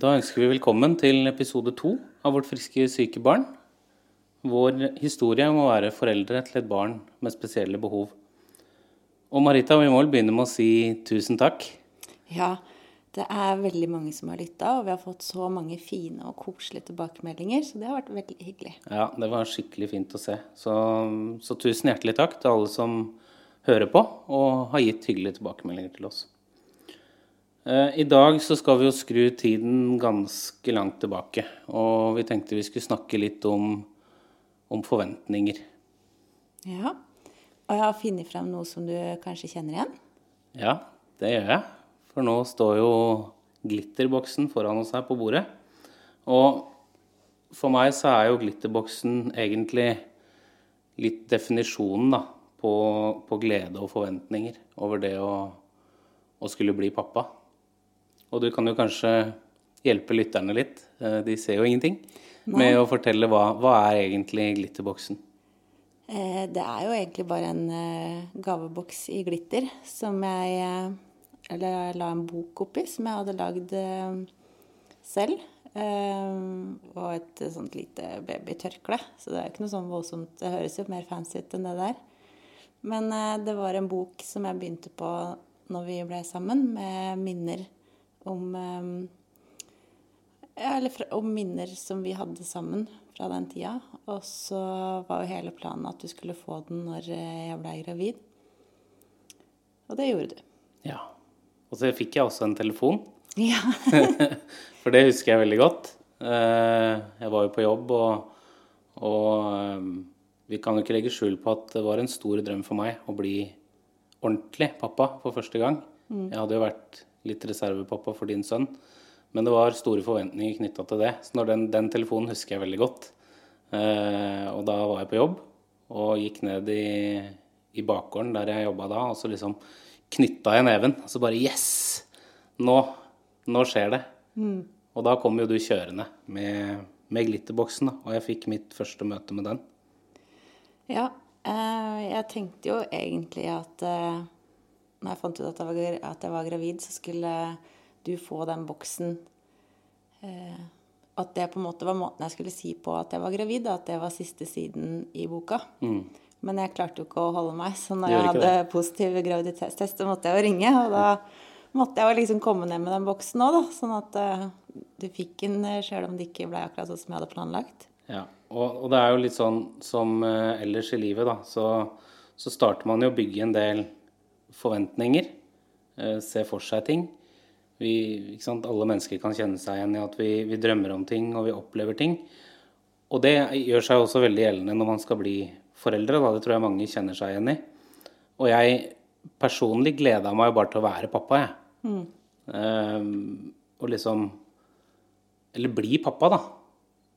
Da ønsker vi velkommen til episode to av Vårt friske syke barn. Vår historie om å være foreldre til et barn med spesielle behov. Og Marita, vi må vel begynne med å si tusen takk. Ja, det er veldig mange som har lytta, og vi har fått så mange fine og koselige tilbakemeldinger, så det har vært veldig hyggelig. Ja, det var skikkelig fint å se. Så, så tusen hjertelig takk til alle som hører på og har gitt hyggelige tilbakemeldinger til oss. Eh, I dag så skal vi jo skru tiden ganske langt tilbake. Og vi tenkte vi skulle snakke litt om, om forventninger. Ja, og jeg har funnet frem noe som du kanskje kjenner igjen? Ja, det gjør jeg. For nå står jo glitterboksen foran oss her på bordet. Og for meg så er jo glitterboksen egentlig litt definisjonen da, på, på glede og forventninger over det å, å skulle bli pappa. Og du kan jo kanskje hjelpe lytterne litt, eh, de ser jo ingenting, Nei. med å fortelle hva, hva er egentlig glitterboksen? Eh, det er jo egentlig bare en eh, gaveboks i glitter som jeg Eller la en bok oppi som jeg hadde lagd selv. Og et sånt lite babytørkle. Så det er ikke noe sånn voldsomt Det høres jo mer fancy ut enn det der. Men det var en bok som jeg begynte på når vi ble sammen, med minner om eh, Eller om minner som vi hadde sammen fra den tida. Og så var jo hele planen at du skulle få den når eh, jeg blei gravid. Og det gjorde du. Ja. Og så fikk jeg også en telefon. Ja. For det husker jeg veldig godt. Eh, jeg var jo på jobb, og, og vi kan jo ikke legge skjul på at det var en stor drøm for meg å bli ordentlig pappa for første gang. Mm. Jeg hadde jo vært litt reservepappa for din sønn. Men det var store forventninger knytta til det. Så den, den, telefonen husker jeg veldig godt. Eh, og da var jeg på jobb og gikk ned i, i bakgården der jeg jobba da, og så liksom knytta jeg neven. Og så bare Yes! Nå, nå skjer det. Mm. Og da kom jo du kjørende med, med glitterboksen, da, og jeg fikk mitt første møte med den. Ja, eh, jeg tenkte jo egentlig at eh når jeg fant ut at jeg var, at jeg var gravid, så skulle du få den boksen eh, At det på en måte var måten jeg skulle si på at jeg var gravid, at det var siste siden i boka. Mm. Men jeg klarte jo ikke å holde meg, så når jeg hadde det. positiv graviditetstest, så måtte jeg jo ringe. Og da måtte jeg jo liksom komme ned med den boksen òg, da. Sånn at uh, du fikk den uh, sjøl om det ikke ble akkurat sånn som jeg hadde planlagt. Ja, og, og, det er jo litt sånn som uh, ellers i livet, da. Så, så starter man jo å bygge en del forventninger, eh, se for seg ting. Vi, Alle mennesker kan kjenne seg igjen i at vi, vi, drømmer om ting og vi opplever ting. Og det gjør seg også veldig gjeldende når man skal bli foreldre. Da. Det tror jeg mange kjenner seg igjen i. Og jeg personlig gleda meg bare til å være pappa, jeg. Mm. Um, og liksom Eller bli pappa, da.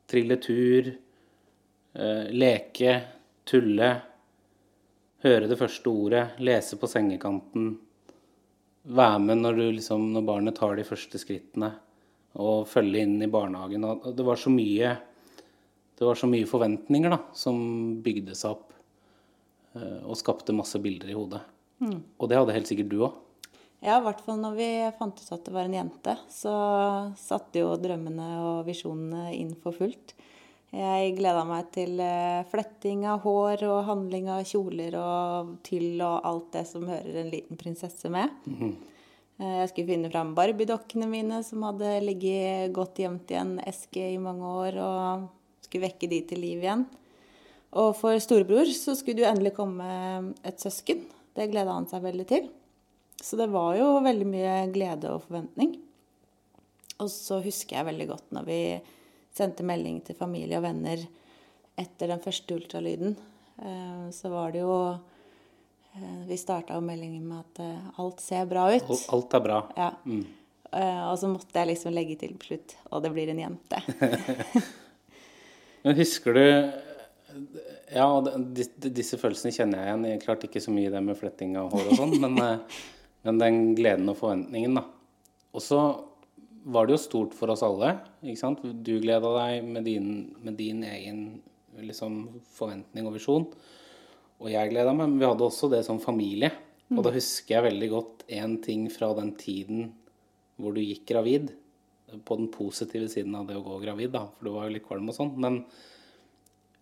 Trille tur, uh, leke, tulle høre det første ordet, lese på sengekanten, være med når, liksom, når, barnet tar de første skrittene, og følge inn i barnehagen. Det var så mye, det var så mye forventninger da, som bygde seg opp eh, og skapte masse bilder i hodet. Mm. Og det hadde helt sikkert du òg. Ja, i hvert fall når vi fant ut at det var en jente, så satte jo drømmene og visjonene inn for fullt. Jeg gleda meg til eh, fletting av hår og handling av kjoler og tyll og alt det som hører en liten prinsesse med. Mm -hmm. Jeg skulle finne fram barbiedokkene mine som hadde ligget godt gjemt i en eske i mange år, og skulle vekke de til liv igjen. Og for storebror så skulle det jo endelig komme et søsken. Det gleda han seg veldig til. Så det var jo veldig mye glede og forventning. Og så husker jeg veldig godt når vi sendte melding til familie og venner etter den første ultralyden, eh, så var det jo Eh, Vi starta jo meldingen med at eh, alt ser bra ut. Alt er bra. Ja. Mm. Og så måtte jeg liksom legge til på slutt Og det blir en jente. Men husker du Ja, disse følelsene kjenner jeg igjen. Jeg klarte ikke så mye det med fletting av hår og sånn, men, men den gleden og forventningen, da. Og så var det jo stort for oss alle, ikke sant. Du gleda deg med din, med din egen liksom, forventning og visjon. Og jeg gleda meg, men vi hadde også det som familie. Og da husker jeg veldig godt én ting fra den tiden hvor du gikk gravid. På den positive siden av det å gå gravid, da, for du var jo litt kvalm og sånn. Men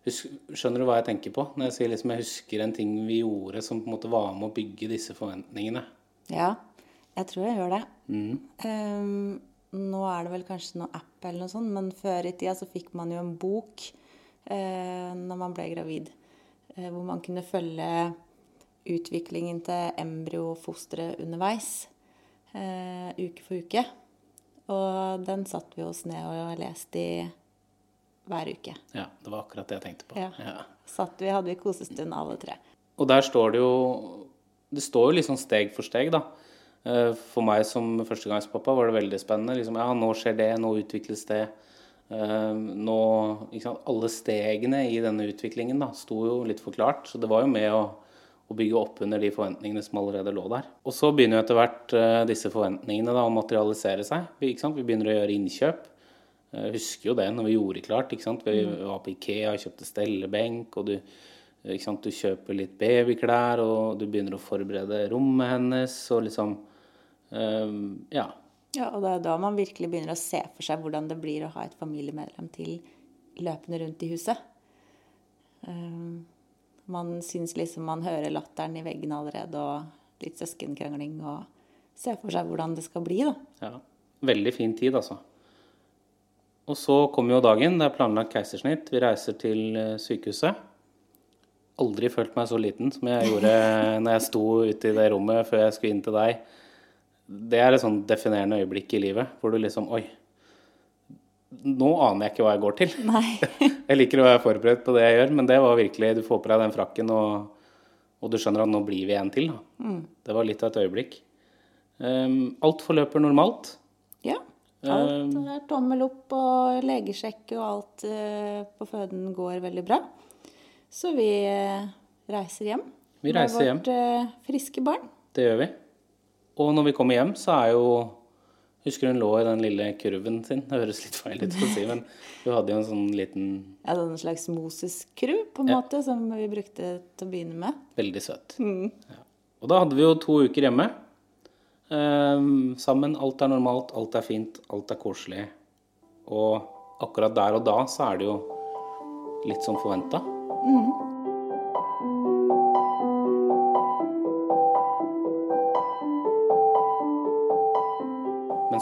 husk, skjønner du hva jeg tenker på? Når jeg sier liksom jeg husker en ting vi gjorde som på en måte var med å bygge disse forventningene. Ja, jeg tror jeg gjør det. Ehm, nå er det vel kanskje noe app eller noe sånt, men før i tida så fikk man jo en bok eh, når man ble gravid, eh, hvor man kunne følge utviklingen til embryo og fosteret underveis, eh, uke for uke. Og den satt vi oss ned og leste i hver uke. Ja, det var akkurat det jeg tenkte på. Ja. Ja. Satt vi, hadde vi kosestund alle tre. Og der står det jo Det står jo liksom steg for steg, da. Eh, For meg som førstegangspappa var det veldig spennende. Liksom, ja, nå skjer det, nå utvikles det. Eh, Nå ikke sant? Alle stegene i denne utviklingen da, sto jo litt forklart. Så det var jo med å, å bygge opp under de forventningene som allerede lå der. Og så begynner jo etter hvert eh, disse forventningene da, å materialisere seg. Vi, vi begynner å gjøre innkjøp. Jeg husker jo det når vi gjorde klart. Vi var på Ikea og kjøpte stellebenk, og du, ikke sant? du kjøper litt babyklær, og du begynner å forberede rommet hennes, og liksom ehm, Ja. Ja, og det er da man virkelig begynner å se for seg hvordan det blir å ha et familiemedlem til løpende rundt i huset. Um, man syns liksom man hører latteren i veggen allerede, og litt søskenkrangling, og ser for seg hvordan det skal bli, da. ja. Veldig fin tid, altså. Og så kommer jo dagen. Det er planlagt keisersnitt. Vi reiser til eh, sykehuset. Aldri følt meg så liten som jeg gjorde når jeg sto ute i det rommet før jeg skulle inn til deg. Det er et sånn definerende øyeblikk i livet hvor du liksom Oi, nå aner jeg ikke hva jeg går til. Nei. Jeg liker å være forberedt på det jeg gjør, men det var virkelig Du får på deg den frakken, og, og du skjønner at nå blir vi en til. Da. Det var litt av et øyeblikk. Um, alt forløper normalt. Ja. Alt er tommel opp, og legesjekk og alt eh, på føden går veldig bra. Så vi eh, reiser hjem. Vi reiser hjem. Med vårt eh, friske barn. Det gjør vi. Og når vi kommer hjem, så er jo Husker hun lå i den lille kurven sin? Det høres litt feil ut å si, men hun hadde jo en sånn liten Ja, en slags Moses-kru, på en måte, som vi brukte til å begynne med. Veldig søt. Ja. Og da hadde vi jo to uker hjemme. Ehm, sammen. Alt er normalt, alt er fint, alt er koselig. Og akkurat der og da så er det jo litt som forventa. Men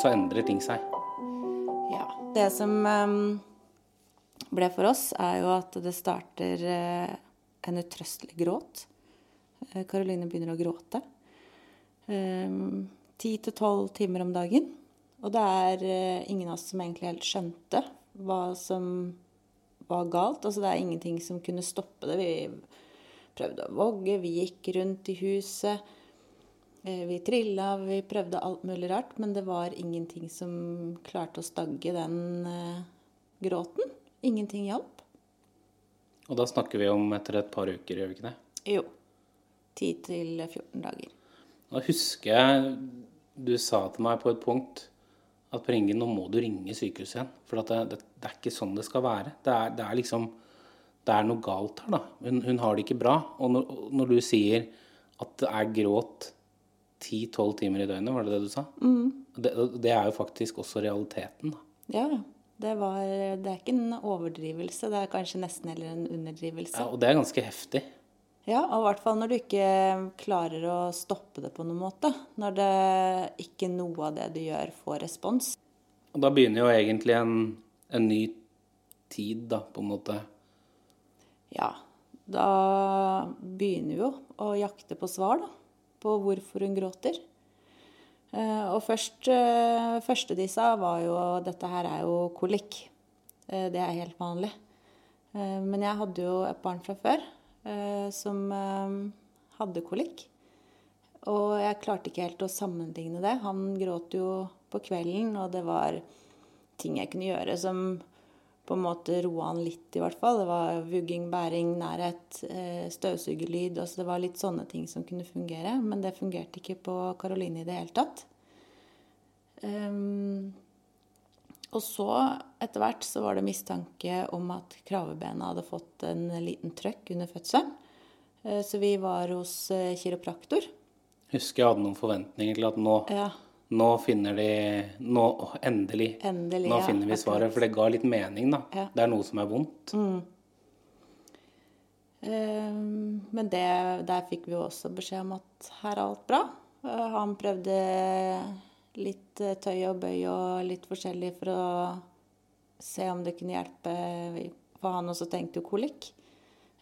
så endrer ting seg. Ja. Det som ehm, ble for oss, er jo at det starter eh, en utrøstelig gråt. Eh, Karoline begynner å gråte. Ti til tolv timer om dagen. Og det er eh, ingen av oss som egentlig helt skjønte hva som var galt. Altså det er ingenting som kunne stoppe det. Vi prøvde å vogge, vi gikk rundt i huset. Eh, Vi trilla, vi prøvde alt mulig rart, men det var ingenting som klarte å stagge den eh, gråten. Ingenting hjalp. Og da snakker vi om etter et par uker, gjør vi ikke det? Jo. 10 til 14 dager. Da husker jeg du sa til meg på et punkt at Per Inge, nå må du ringe sykehuset igjen. For at det, det, det er ikke sånn det skal være. Det er, det er liksom Det er noe galt her, da. Hun, hun har det ikke bra. Og når, når du sier at det er gråt 10-12 timer i døgnet, var det det du sa? Det, det er jo faktisk også realiteten, da. Ja. Det, var, det er ikke en overdrivelse, det er kanskje nesten heller en underdrivelse. Ja, og det er ganske heftig. Ja, og i hvert fall når du ikke klarer å stoppe det på noen måte. Når det ikke noe av det du gjør, får respons. Og da begynner jo egentlig en, en ny tid, da, på en måte. Ja, da begynner vi jo å jakte på svar, da. På hvorfor hun gråter. Eh, Og først, eh, første de sa, var jo dette her er jo kolikk. Eh, Det er helt vanlig. Men jeg hadde jo et barn fra før som hadde kolikk. Og jeg klarte ikke helt å sammenligne det. Han gråt jo på kvelden, og det var ting jeg kunne gjøre som på en måte roa han litt, i hvert fall. Det var vugging, bæring, nærhet, eh, støvsugerlyd. Altså det var litt sånne ting som kunne fungere. Men det fungerte ikke på Karoline i det hele tatt. Um, og så, etter hvert, så var det mistanke om at kravebena hadde fått en liten trøkk under fødselen. Eh, så vi var hos eh, kiropraktor. Husker jeg hadde noen forventninger til at nå, Ja, nå finner de Nå, endelig. endelig. Nå ja, finner vi akkurat. svaret. For det ga litt mening, da. Ja. Det er noe som er vondt. Ehm, Men det, der fikk vi jo også beskjed om at her er alt bra. Uh, Han prøvde litt eh, tøy og bøy og litt forskjellig for å se om det kunne hjelpe. For han også tenkte jo kolikk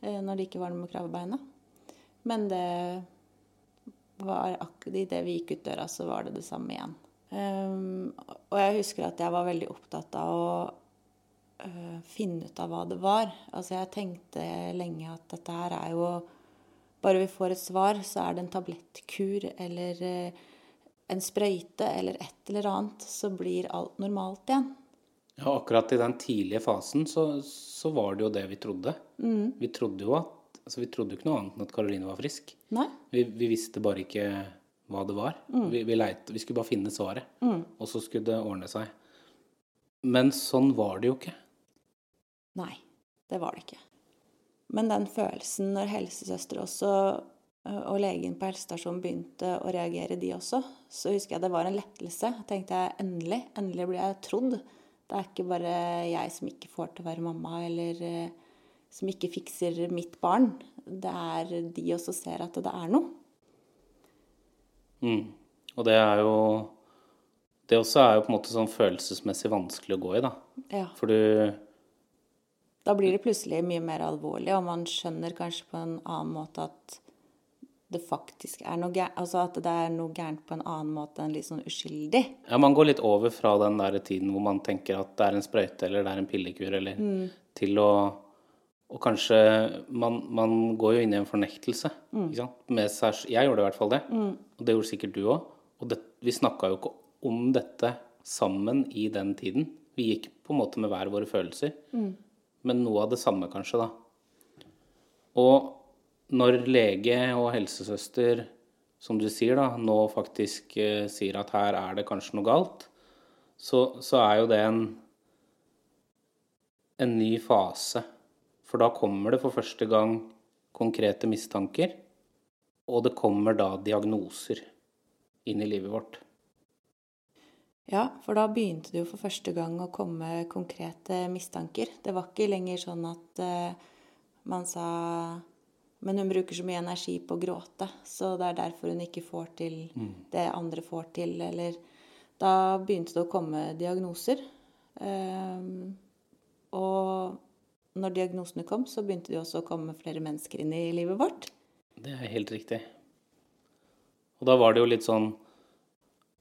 uh, når det ikke var noe med kravebeinet. Men det var akkurat idet vi gikk ut døra, så var det det samme igjen. Um, og jeg husker at jeg var veldig opptatt av å uh, finne ut av hva det var. Altså jeg tenkte lenge at dette her er jo Bare vi får et svar, så er det en tablettkur eller uh, en sprøyte eller et eller annet, så blir alt normalt igjen. Ja, akkurat i den tidlige fasen så, så var det jo det vi trodde. Mm. Vi trodde jo at altså vi trodde jo ikke noe annet enn at Karoline var frisk. Vi, vi visste bare ikke hva det var. Vi, vi, leit, vi skulle bare finne svaret, og så skulle det ordne seg. Men sånn var det jo ikke. Nei, det var det ikke. Men den følelsen når helsesøster også og legen på helsestasjonen begynte å reagere, de også, så husker jeg det var en lettelse. Tenkte jeg endelig, endelig blir jeg trodd. Det er ikke bare jeg som ikke får til å være mamma, eller som ikke fikser mitt barn. Det er de også ser at det er noe. Mm. Og det er jo Det også er jo på en måte sånn følelsesmessig vanskelig å gå i, da. Ja. For du Da blir det plutselig mye mer alvorlig, og man skjønner kanskje på en annen måte at det faktisk er noe gærent. Altså at det er noe gærent på en annen måte enn litt sånn uskyldig. Ja, man går litt over fra den der tiden hvor man tenker at det er en sprøyte eller det er en pillekur, eller til å Og kanskje man, man går jo inn i en fornektelse. Med seg, jeg gjorde i hvert fall det. Og det gjorde sikkert du òg. Og det, vi snakka jo ikke om dette sammen i den tiden. Vi gikk på en måte med hver våre følelser. Men noe av det samme, kanskje, da. Og når lege og helsesøster, som du sier, da, nå faktisk eh, sier at her er det kanskje noe galt, så, så er jo det en, en ny fase. For da kommer det for første gang konkrete mistanker, og det kommer da diagnoser inn i livet vårt. Ja, for da begynte det jo for første gang å komme konkrete mistanker. Det var ikke lenger sånn at uh, man sa Men hun bruker så mye energi på å gråte, så det er derfor hun ikke får til det andre får til, eller Da begynte det å komme diagnoser. Uh, og når diagnosene kom, så begynte det også å komme flere mennesker inn i livet vårt. Det er helt riktig. Og da var det jo litt sånn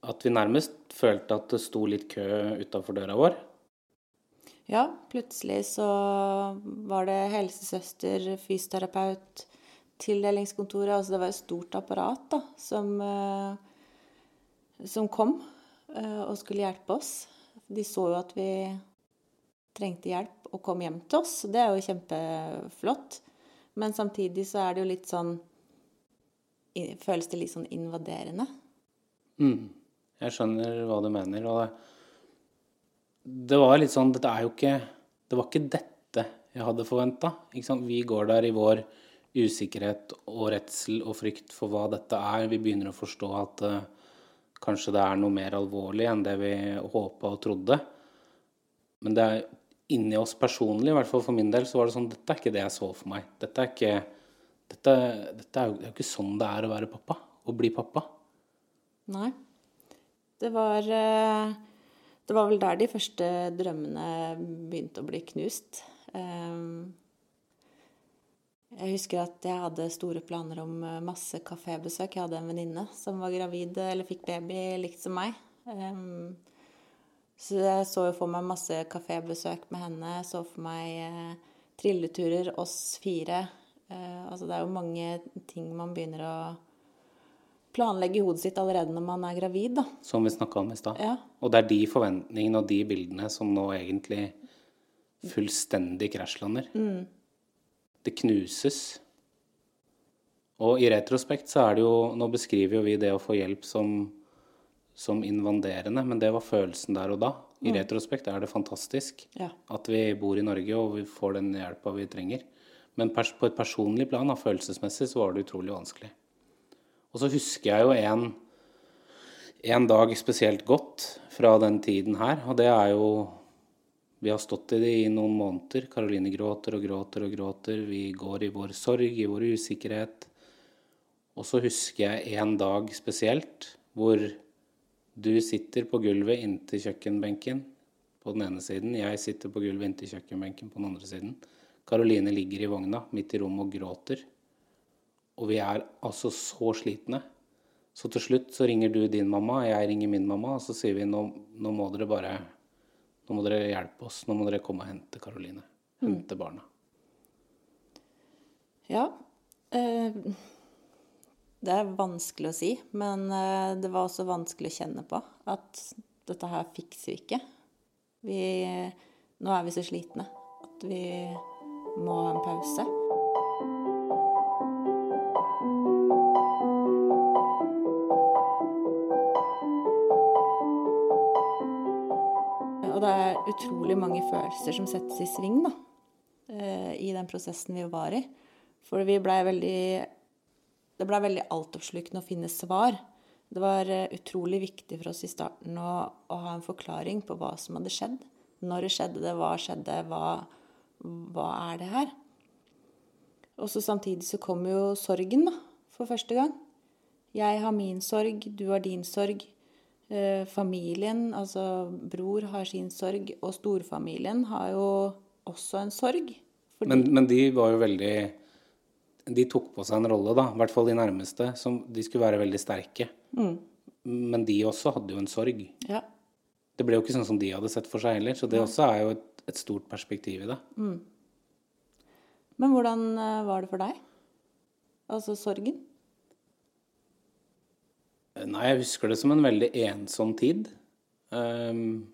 at vi nærmest følte at det sto litt kø utafor døra vår. Ja, plutselig så var det helsesøster, fysioterapeut, tildelingskontoret Altså det var et stort apparat da, som, eh, som kom eh, og skulle hjelpe oss. De så jo at vi trengte hjelp og kom hjem til oss. Det er jo kjempeflott. Men samtidig så er det jo litt sånn Føles det litt sånn invaderende? Mm. Jeg skjønner hva du mener. Og det, det var litt sånn Dette er jo ikke Det var ikke dette jeg hadde forventa. Vi går der i vår usikkerhet og redsel og frykt for hva dette er. Vi begynner å forstå at uh, kanskje det er noe mer alvorlig enn det vi håpa og trodde. Men det er inni oss personlig, i hvert fall for min del, så var det sånn Dette er ikke det jeg så for meg. Dette er ikke Dette, dette er jo ikke sånn det er å være pappa. Å bli pappa. Nei. Det var eh, Det var vel der de første drømmene begynte å bli knust. Ehm, Jeg husker at jeg hadde store planer om eh, masse kafébesøk. Jeg hadde en venninne som var gravid eller fikk baby likt som meg. Så jeg så jo for meg masse kafébesøk med henne. Jeg så for meg eh, trilleturer, oss fire Eh, altså det er jo mange ting man begynner å planlegge i hodet sitt allerede når man er gravid, da. Som vi snakka om i stad. Ja. Og det er de forventningene og de bildene som nå egentlig fullstendig krasjlander. Det knuses. Og i retrospekt så er det jo Nå beskriver jo vi det å få hjelp som, som invaderende, men det var følelsen der og da. I retrospekt er det fantastisk Ja. at vi bor i Norge og vi får den hjelpa vi trenger. Men på et personlig plan, følelsesmessig, så var det utrolig vanskelig. Og så husker jeg jo en, en dag spesielt godt fra den tiden her, og det er jo Vi har stått i det i noen måneder. Karoline gråter og gråter og gråter. Vi går i vår sorg, i vår usikkerhet. Og så husker jeg en dag spesielt hvor du sitter på gulvet inntil kjøkkenbenken på den ene siden. Jeg sitter på gulvet inntil kjøkkenbenken på den andre siden. Karoline ligger i vogna midt i rommet og gråter. Og vi er altså så slitne. Så til slutt så ringer du din mamma, jeg ringer min mamma, og så sier vi nå, nå må dere bare Nå må dere hjelpe oss. Nå må dere komme og hente Karoline. Hente barna. Ja. Eh, det er vanskelig å si, men eh, det var også vanskelig å kjenne på at dette her fikser vi ikke. Vi, nå er vi så slitne at vi må ha en pause. Og det er utrolig mange følelser som settes i sving da, eh, i den prosessen vi var i. For vi blei veldig Det blei veldig altoppslukende å finne svar. Det var eh, utrolig viktig for oss i starten å, å ha en forklaring på hva som hadde skjedd. Når det skjedde det, hva skjedde, hva, hva er det her? Og så samtidig så kom jo sorgen, da, for første gang. Jeg har min sorg, du har din sorg. Eh, familien, altså bror, har sin sorg, og storfamilien har jo også en sorg. Fordi, Men, men de var jo veldig De tok på seg en rolle, da, i hvert fall de nærmeste, som de skulle være veldig sterke. Men de også hadde jo en sorg. ja, Det ble jo ikke sånn som de hadde sett for seg heller, så det også er jo et, et stort perspektiv i det. Men hvordan eh, var det for deg? Altså sorgen? Nei, jeg husker det som en veldig ensom tid. Um,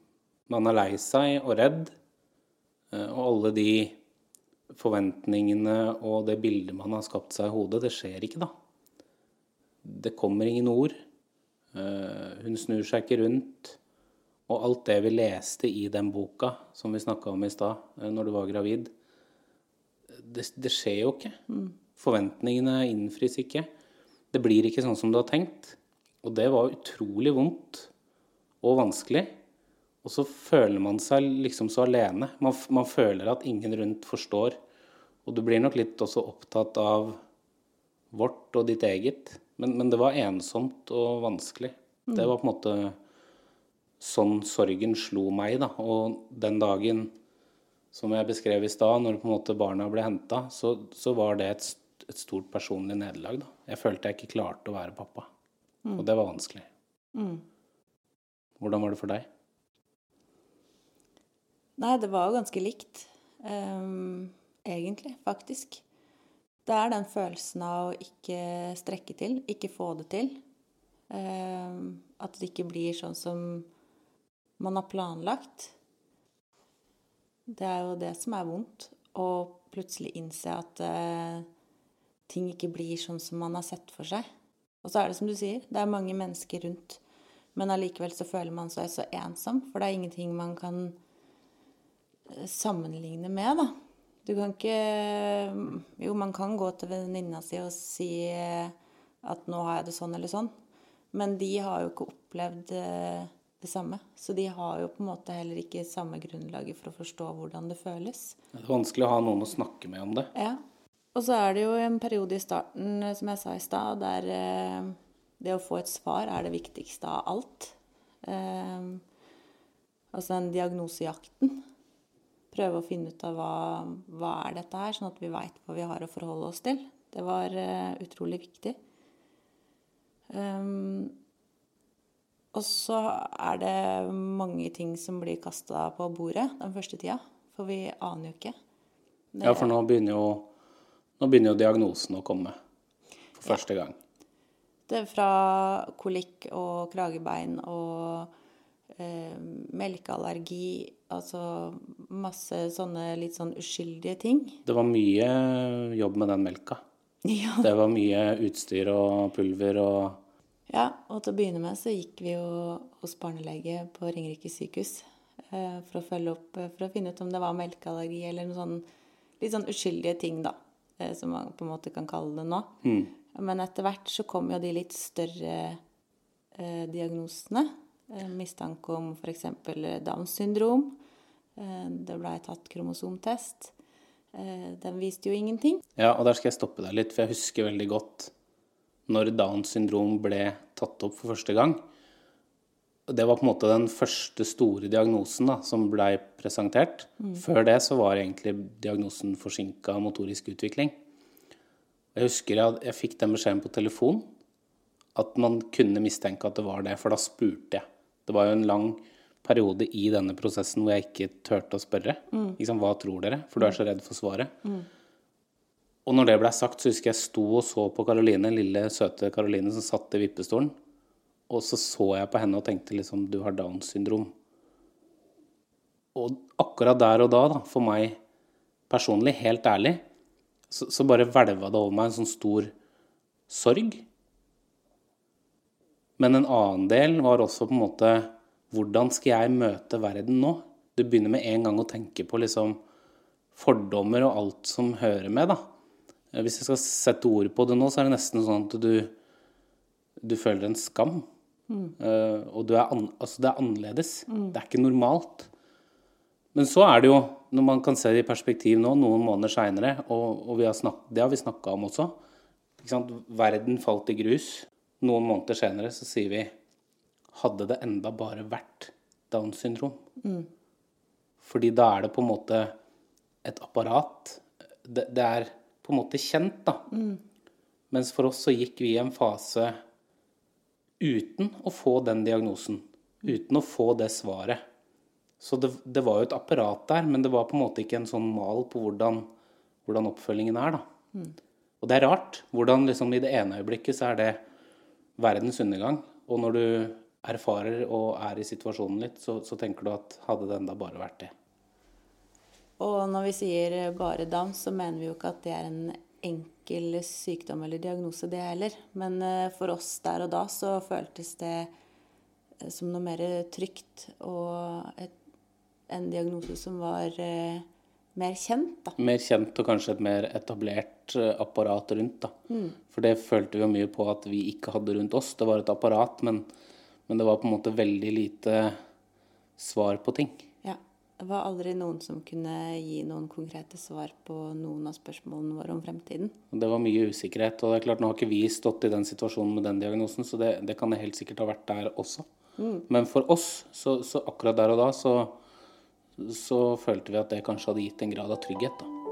man er lei seg og redd, eh, og alle de forventningene og det bildet man har skapt seg i hodet, det skjer ikke, da. Det kommer ingen ord. Eh, hun snur seg ikke rundt. Og alt det vi leste i den boka som vi snakka om i stad, eh, når du var gravid, det, det skjer jo ikke. Forventningene innfris ikke. Det blir ikke sånn som du har tenkt. Og det var utrolig vondt og vanskelig. Og så føler man seg liksom så alene. Man, man føler at ingen rundt forstår. Og du blir nok litt også opptatt av vårt og ditt eget. Men, men det var ensomt og vanskelig. Det var på en måte sånn sorgen slo meg, da. Og den dagen som jeg beskrev i stad, når på en måte barna ble henta, så, så var det et, et stort personlig nederlag. da. Jeg følte jeg ikke klarte å være pappa. Og det var vanskelig. Hvordan var det for deg? Nei, det var jo ganske likt. Um, egentlig, faktisk. Det er den følelsen av å ikke strekke til, ikke få det til. Um, at det ikke blir sånn som man har planlagt. Det er jo det som er vondt. Å plutselig innse at uh, ting ikke blir sånn som man har sett for seg. Og så er det som du sier, det er mange mennesker rundt. Men allikevel så føler man seg så ensom, for det er ingenting man kan sammenligne med, da. Du kan ikke Jo, man kan gå til venninna si og si eh, at 'nå har jeg det sånn eller sånn', men de har jo ikke opplevd eh, det samme. Så de har jo på en måte heller ikke samme grunnlaget for å forstå hvordan det føles. Det er vanskelig å ha noen å snakke med om det. Ja. Og så er det jo en periode i starten, eh, som jeg sa i stad, der det å få et svar er det viktigste av alt. Altså den diagnosejakten. Prøve å finne ut av hva, hva er dette her, sånn at vi veit hva vi har å forholde oss til. Det var uh, utrolig viktig. Um, og så er det mange ting som blir kasta på bordet den første tida. For vi aner jo ikke. Det- Ja, for nå begynner jo Nå begynner jo diagnosen å komme for første gang. Det er fra kolikk og kragebein og eh, melkeallergi, altså masse sånne litt sånn uskyldige ting. Det var mye jobb med den melka. Ja. Det var mye utstyr og pulver og Ja, og til å begynne med så gikk vi jo hos barnelege på Ringerike sykehus eh, for å følge opp, eh, for å finne ut om det var melkeallergi eller noe sånn litt sånn uskyldige ting, da, eh, som man på en måte kan kalle det nå. Men etter hvert så kom jo de litt større eh, diagnosene. Eh, mistanke om f.eks. Downs syndrom. Eh, det blei tatt kromosomtest. Eh, den viste jo ingenting. Ja, og der skal jeg stoppe deg litt, for jeg husker veldig godt når Downs syndrom ble tatt opp for første gang. Det var på en måte den første store diagnosen da, som blei presentert. Før det så var egentlig diagnosen forsinka motorisk utvikling. Jeg husker jeg, jeg fikk den beskjeden på telefon at man kunne mistenke at det var det, for da spurte jeg. Det var jo en lang periode i denne prosessen hvor jeg ikke turte å spørre. Liksom, hva tror dere? For du er så redd for svaret. Og når det ble sagt, så husker jeg sto og så på Karoline, lille, søte Karoline som satt i vippestolen. Og så så jeg på henne og tenkte liksom Du har Downs syndrom. Og akkurat der og da, da, for meg personlig, helt ærlig, så, så bare hvelva det over meg en sånn stor sorg. Men en annen del var også på en måte Hvordan skal jeg møte verden nå? Du begynner med en gang å tenke på liksom fordommer og alt som hører med, da. Hvis jeg skal sette ord på det nå, så er det nesten sånn at du, du føler en skam. Eh, og du er an, altså det er annerledes. Det er ikke normalt. Men så er det jo, når man kan se det i perspektiv nå, noen måneder seinere, og, og vi har snakk, det har vi snakka om også? Verden falt i grus. Noen måneder senere så sier vi Hadde det enda bare vært Downs syndrom? Fordi da er det på en måte et apparat. Det, det er på en måte kjent, da. Mens for oss så gikk vi i en fase uten å få den diagnosen. Uten å få det svaret. Så det, det var jo et apparat der, men det var på en måte ikke en sånn mal på hvordan, hvordan oppfølgingen er, da. Og det er rart. Hvordan liksom i det ene øyeblikket så er det verdens undergang, og når du erfarer og er i situasjonen litt, så, så tenker du at hadde det enda bare vært det. Og når vi sier bare Downs, så mener vi jo ikke at det er en enkel sykdom eller diagnose, det heller. Men eh, for oss der og da så føltes det eh, som noe mer trygt og et, en diagnose som var eh, mer kjent, da. Mer kjent og kanskje et mer etablert eh, apparat rundt, da. For det følte vi jo mye på at vi ikke hadde rundt oss. Det var et apparat, men, men det var på en måte veldig lite svar på ting. Ja. Det var aldri noen som kunne gi noen konkrete svar på noen av spørsmålene våre om fremtiden. Det var mye usikkerhet. Og det er klart, nå har ikke vi stått i den situasjonen med den diagnosen, så det, det kan det helt sikkert ha vært der også. Men for oss, så, så akkurat der og da, så, så følte vi at det kanskje hadde gitt en grad av trygghet, da.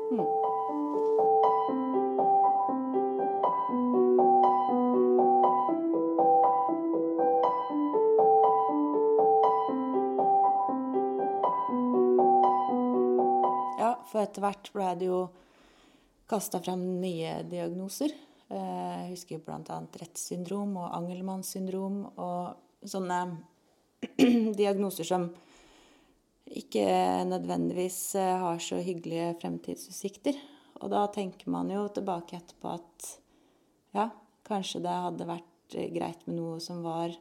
For etter hvert ble det jo kasta frem nye diagnoser. Eh, Jeg husker bl.a. Retts syndrom og Angelmanns syndrom og sånne diagnoser som ikke nødvendigvis eh, har så hyggelige fremtidsutsikter. Og da tenker man jo tilbake etterpå at ja, kanskje det hadde vært eh, greit med noe som var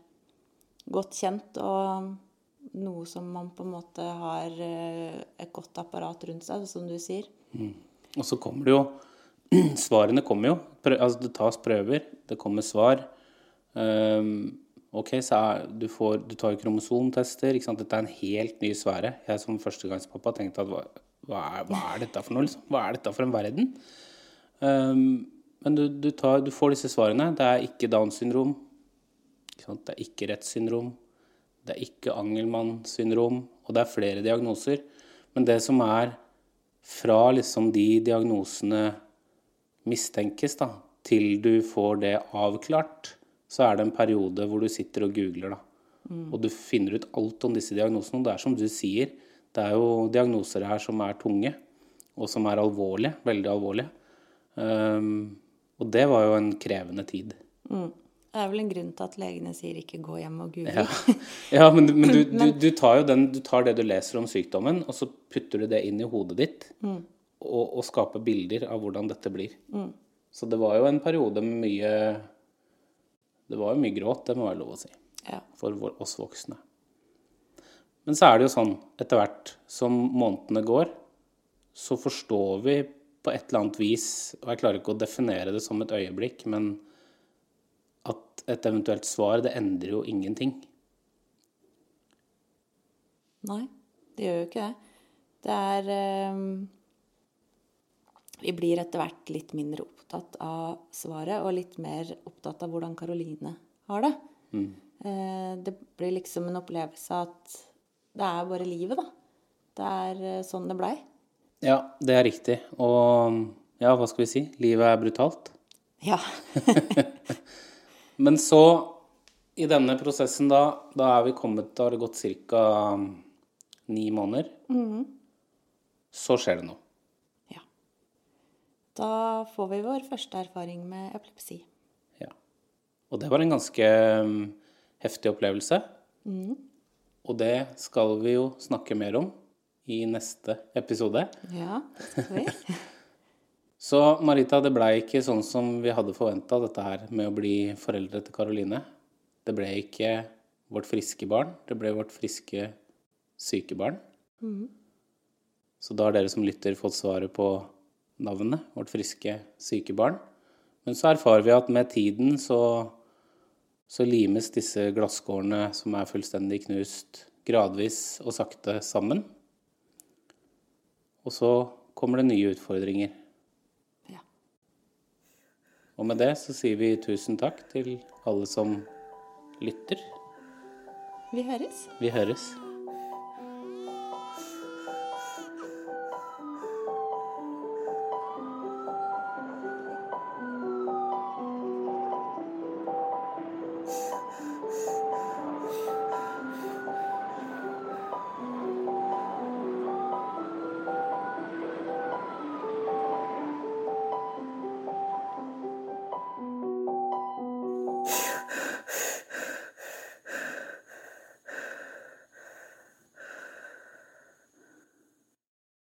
godt kjent, og noe som man på en måte har eh, et godt apparat rundt seg, som du sier. Og så kommer det jo Svarene kommer jo. Altså det tas prøver, det kommer svar. Um, ok, så er, du, får, du tar kromosomtester. Dette er en helt ny sfære. Jeg som førstegangspappa tenkte at hva, hva, er, hva er dette for noe? Liksom? Hva er dette for en verden? Um, men du, du, tar, du får disse svarene. Det er ikke Downs syndrom. Det er ikke Retts syndrom. Det er ikke Angelmann syndrom. Og det er flere diagnoser. Men det som er fra liksom de diagnosene mistenkes, da, til du får det avklart, så er det en periode hvor du sitter og googler, da. Og du finner ut alt om disse diagnosene. Og det er som du sier, det er jo diagnoser her som er tunge, og som er alvorlige, veldig alvorlige. Um, og det var jo en krevende tid. Mm. Det er vel en grunn til at legene sier ikke 'gå hjem og google'. Ja, ja men, men, du, du, du, tar jo den, du tar det du leser om sykdommen, og så putter du det inn i hodet ditt. Mm. Og, og, skaper bilder av hvordan dette blir. Mm. Så det var jo en periode med mye Det var jo mye gråt, det må være lov å si. Ja. For oss voksne. Men så er det jo sånn etter hvert som månedene går, så forstår vi på et eller annet vis, og jeg klarer ikke å definere det som et øyeblikk, men et eventuelt svar, det endrer jo ingenting. Nei, det gjør jo ikke det. Det er eh, Vi blir etter hvert litt mindre opptatt av svaret, og litt mer opptatt av hvordan Karoline har det. Mm. Eh, det blir liksom en opplevelse at det er bare livet, da. Det er eh, sånn det blei. Ja, det er riktig. Og ja, hva skal vi si? Livet er brutalt. Ja. Men så, i denne prosessen da, da er vi kommet Da har det gått ca. ni måneder. Mm. Så skjer det noe. Ja. Da får vi vår første erfaring med epilepsi. Ja. Og det var en ganske um, heftig opplevelse. Mm. Og det skal vi jo snakke mer om i neste episode. Ja, det skal vi. Så Marita, det blei ikke sånn som vi hadde forventa, dette her med å bli foreldre til Karoline. Det ble ikke vårt friske barn, det ble vårt friske syke barn. Mm. Så da har dere som lytter fått svaret på navnet, vårt friske syke barn. Men så erfarer vi at med tiden så, så limes disse glasskårene som er fullstendig knust, gradvis og sakte sammen. Og så kommer det nye utfordringer. Og med det så sier vi tusen takk til alle som lytter. Vi høres. Vi høres.